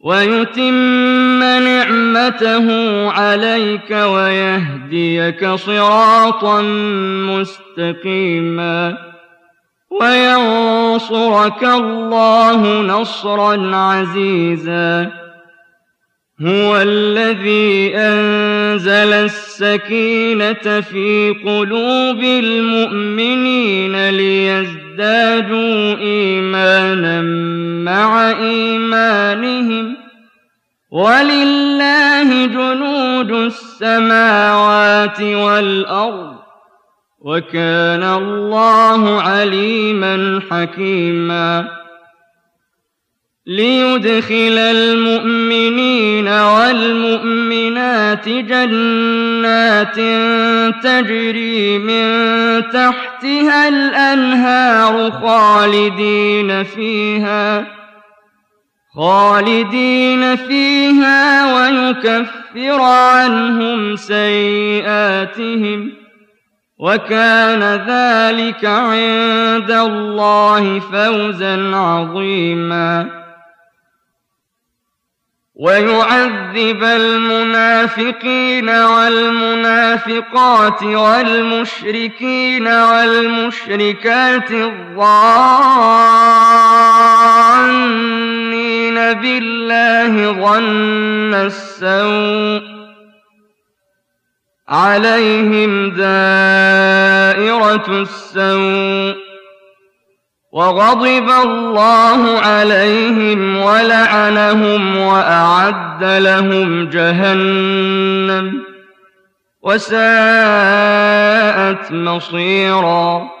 ويتم نعمته عليك ويهديك صراطا مستقيما وينصرك الله نصرا عزيزا. هو الذي أنزل السكينة في قلوب المؤمنين ليزدادوا إيمانا مع إيمانهم. ولله جنود السماوات والأرض وكان الله عليما حكيما. ليدخل المؤمنين والمؤمنات جنات تجري من تحتها الأنهار خالدين فيها. خالدين فيها ويكفر عنهم سيئاتهم وكان ذلك عند الله فوزا عظيما. ويعذب المنافقين والمنافقات والمشركين والمشركات الظانين بالله ظن السوء عليهم دائرة السوء وغضب الله عليهم ولعنهم وأعد لهم جهنم وساءت مصيرا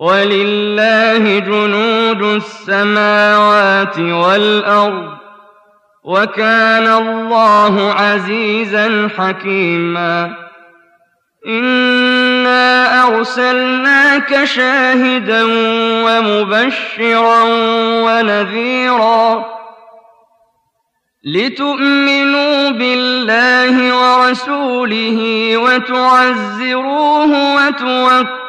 ولله جنود السماوات والأرض وكان الله عزيزا حكيما إنا أرسلناك شاهدا ومبشرا ونذيرا لتؤمنوا بالله ورسوله وتعزروه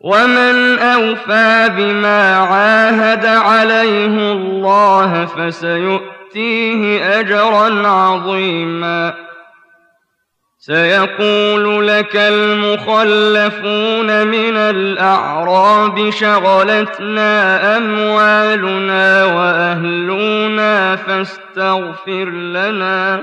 ومن أوفى بما عاهد عليه الله فسيؤتيه أجرا عظيما سيقول لك المخلفون من الأعراب شغلتنا أموالنا وأهلنا فاستغفر لنا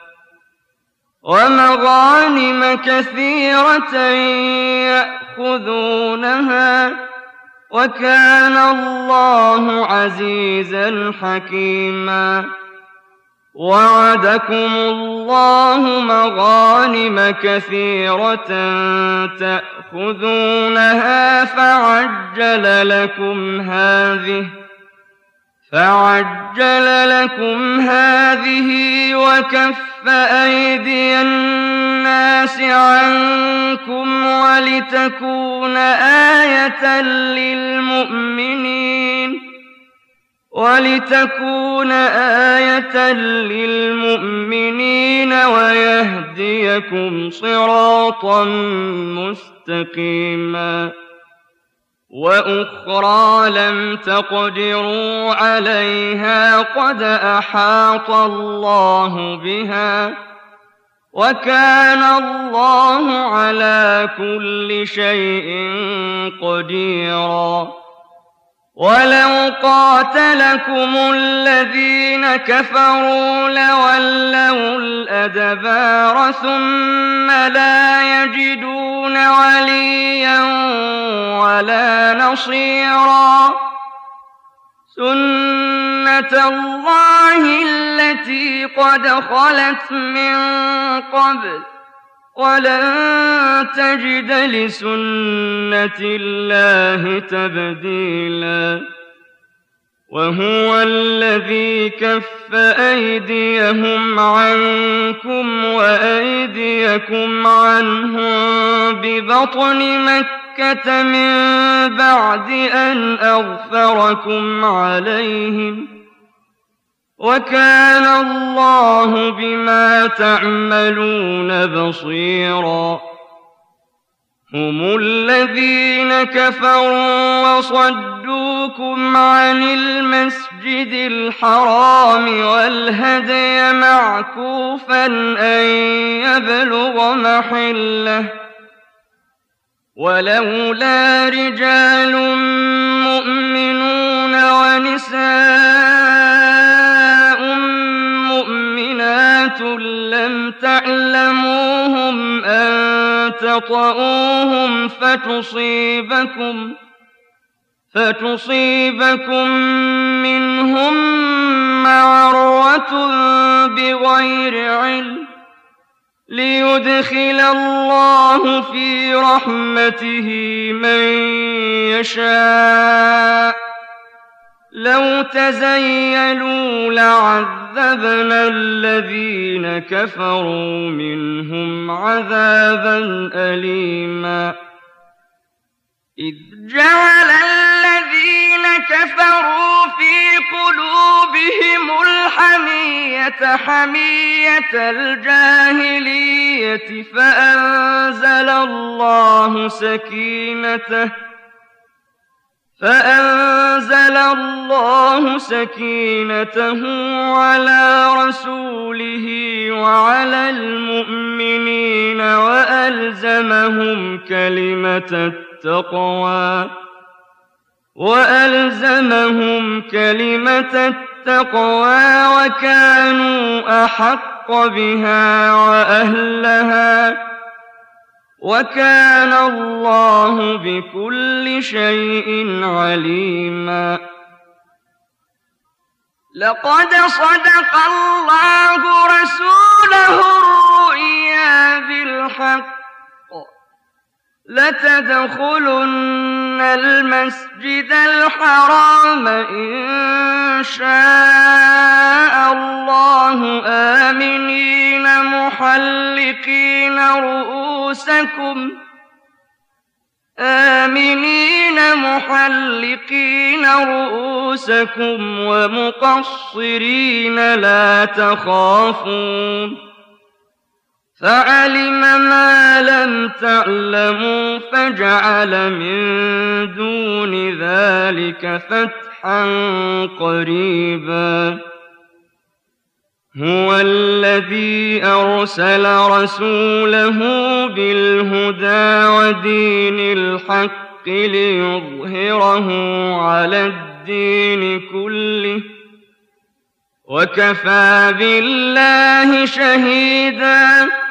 ومغانم كثيرة يأخذونها وكان الله عزيزا حكيما. وعدكم الله مغانم كثيرة تأخذونها فعجل لكم هذه فعجل لكم هذه وكف أيدي الناس عنكم ولتكون آية للمؤمنين ولتكون آية للمؤمنين ويهديكم صراطا مستقيما وأخرى لم تقدروا عليها قد أحاط الله بها وكان الله على كل شيء قديرا ولو قاتلكم الذين كفروا لولوا الأدبار ثم لا يجدون وليا ولا نصيرا. سنة الله التي قد خلت من قبل. ولن تجد لسنة الله تبديلا وهو الذي كف أيديهم عنكم وأيديكم عنهم ببطن مكة من بعد أن أغفركم عليهم وكان الله بما تعملون بصيرا. هم الذين كفروا وصدوكم عن المسجد الحرام والهدي معكوفا أن يبلغ محله. ولولا رجال مؤمنون ونساء لم تعلموهم أن تطؤوهم فتصيبكم فتصيبكم منهم معرة بغير علم ليدخل الله في رحمته من يشاء لو تزيلوا لعذبنا الذين كفروا منهم عذابا أليما. إذ جعل الذين كفروا في قلوبهم الحمية حمية الجاهلية فأنزل الله سكينته فأنزل الله سكينته على رسوله وعلى المؤمنين وألزمهم كلمة التقوى وألزمهم كلمة التقوى وكانوا أحق بها وأهلها وكان الله بكل شيء عليما. لقد صدق الله رسوله الرؤيا بالحق. لتدخلن المسجد الحرام إن شاء الله آمنين محلقين رؤوسكم آمنين محلقين رؤوسكم ومقصرين لا تخافون فعلم ما لم تعلموا فجعل من دون ذلك فتحا قريبا. هو الذي أرسل رسوله بالهدى ودين الحق ليظهره على الدين كله. وكفى بالله شهيداً.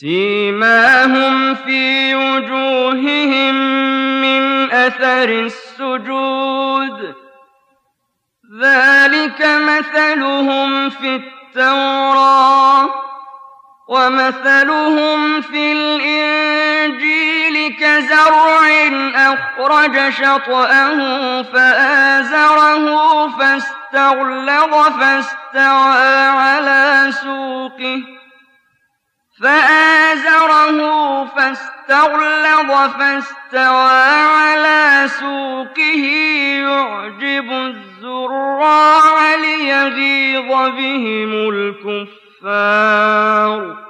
سيماهم في وجوههم من أثر السجود. ذلك مثلهم في التوراة ومثلهم في الإنجيل كزرع أخرج شطأه فآزره فاستغلظ فاستوى على سوقه. فآزره فاستغلظ فاستوى على سوقه يعجب الزراع ليغيظ بهم الكفار